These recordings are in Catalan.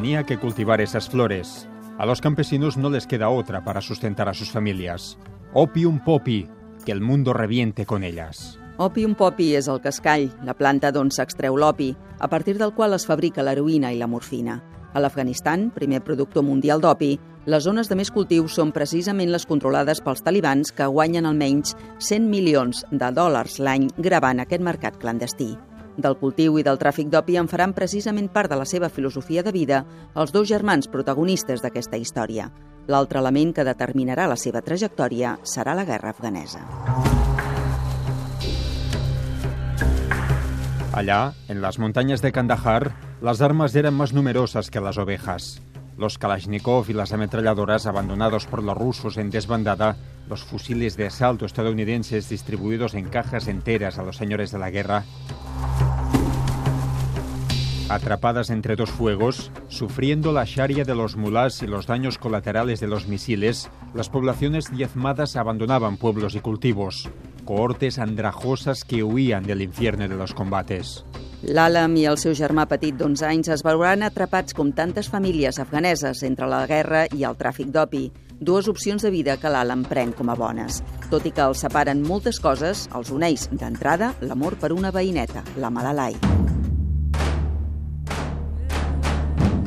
tenía que cultivar esas flores. A los campesinos no les queda otra para sustentar a sus familias. Opium poppy, que el mundo reviente con ellas. Opium poppy és el cascall, la planta d'on s'extreu l'opi, a partir del qual es fabrica l'heroïna i la morfina. A l'Afganistan, primer productor mundial d'opi, les zones de més cultiu són precisament les controlades pels talibans que guanyen almenys 100 milions de dòlars l'any gravant aquest mercat clandestí. Del cultiu i del tràfic d'opi en faran precisament part de la seva filosofia de vida els dos germans protagonistes d'aquesta història. L'altre element que determinarà la seva trajectòria serà la guerra afganesa. Allá, en las montañas de Kandahar, las armas eran más numerosas que las ovejas. Los Kalashnikov y las ametralladoras abandonados por los rusos en desbandada, los fusiles de asalto estadounidenses distribuidos en cajas enteras a los señores de la guerra, Atrapadas entre dos fuegos, sufriendo la sharia de los mulás y los daños colaterales de los misiles, las poblaciones diezmadas abandonaban pueblos y cultivos, cohortes andrajosas que huían del infierno de los combates. L'Alam i el seu germà petit d'11 anys es veuran atrapats com tantes famílies afganeses entre la guerra i el tràfic d'opi, dues opcions de vida que l'Alam pren com a bones. Tot i que els separen moltes coses, els uneix d'entrada l'amor per una veïneta, la Malalai.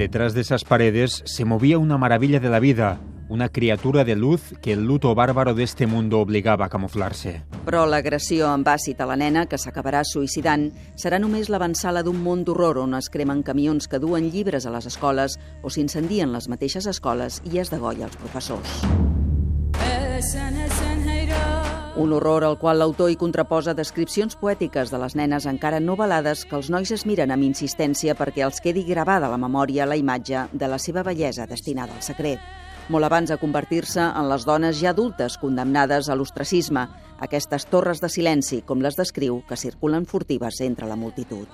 Detrás de esas paredes se movía una maravilla de la vida, una criatura de luz que el luto bárbaro de este mundo obligaba a camuflarse. Però l'agressió amb àcid a la nena, que s'acabarà suïcidant, serà només l'avançala d'un món d'horror on es cremen camions que duen llibres a les escoles o s'incendien les mateixes escoles i es degolla els professors. Un horror al qual l'autor hi contraposa descripcions poètiques de les nenes encara no balades que els nois es miren amb insistència perquè els quedi gravada a la memòria la imatge de la seva bellesa destinada al secret. Molt abans de convertir-se en les dones ja adultes condemnades a l'ostracisme, aquestes torres de silenci, com les descriu, que circulen furtives entre la multitud.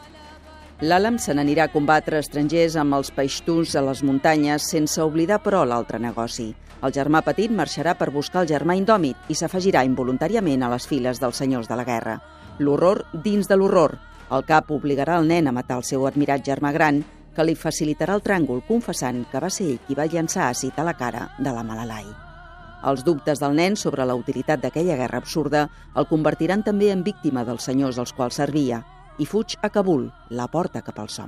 L'Alam se n'anirà a combatre estrangers amb els peixtús a les muntanyes sense oblidar, però, l'altre negoci. El germà petit marxarà per buscar el germà indòmit i s'afegirà involuntàriament a les files dels senyors de la guerra. L'horror dins de l'horror. El cap obligarà el nen a matar el seu admirat germà gran, que li facilitarà el tràngol confessant que va ser ell qui va llançar àcid a la cara de la Malalai. Els dubtes del nen sobre la utilitat d'aquella guerra absurda el convertiran també en víctima dels senyors als quals servia i fuig a Kabul, la porta cap als.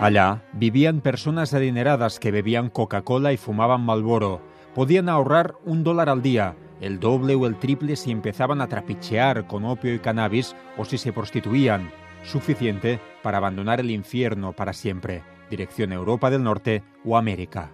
Allá vivían personas adineradas que bebían Coca-Cola y fumaban Malboro. Podían ahorrar un dólar al día, el doble o el triple si empezaban a trapichear con opio y cannabis o si se prostituían, suficiente para abandonar el infierno para siempre, dirección Europa del Norte o América.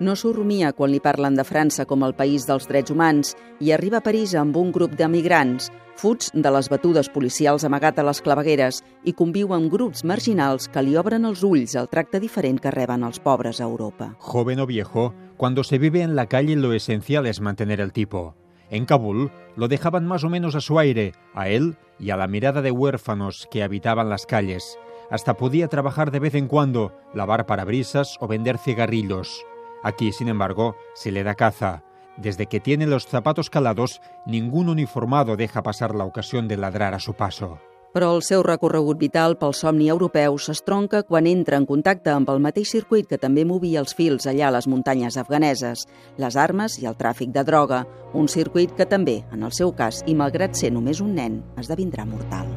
No s'ho rumia quan li parlen de França com el país dels drets humans i arriba a París amb un grup d'emigrants, fuig de les batudes policials amagat a les clavegueres i conviu amb grups marginals que li obren els ulls al tracte diferent que reben els pobres a Europa. Joven o viejo, cuando se vive en la calle lo esencial es mantener el tipo. En Kabul lo dejaban más o menos a su aire, a él y a la mirada de huérfanos que habitaban las calles. Hasta podía trabajar de vez en cuando, lavar parabrisas o vender cigarrillos. Aquí, sin embargo, se le da caza. Desde que tiene los zapatos calados, ningún uniformado deja pasar la ocasión de ladrar a su paso. Però el seu recorregut vital pel somni europeu s'estronca quan entra en contacte amb el mateix circuit que també movia els fils allà a les muntanyes afganeses, les armes i el tràfic de droga, un circuit que també, en el seu cas, i malgrat ser només un nen, esdevindrà mortal.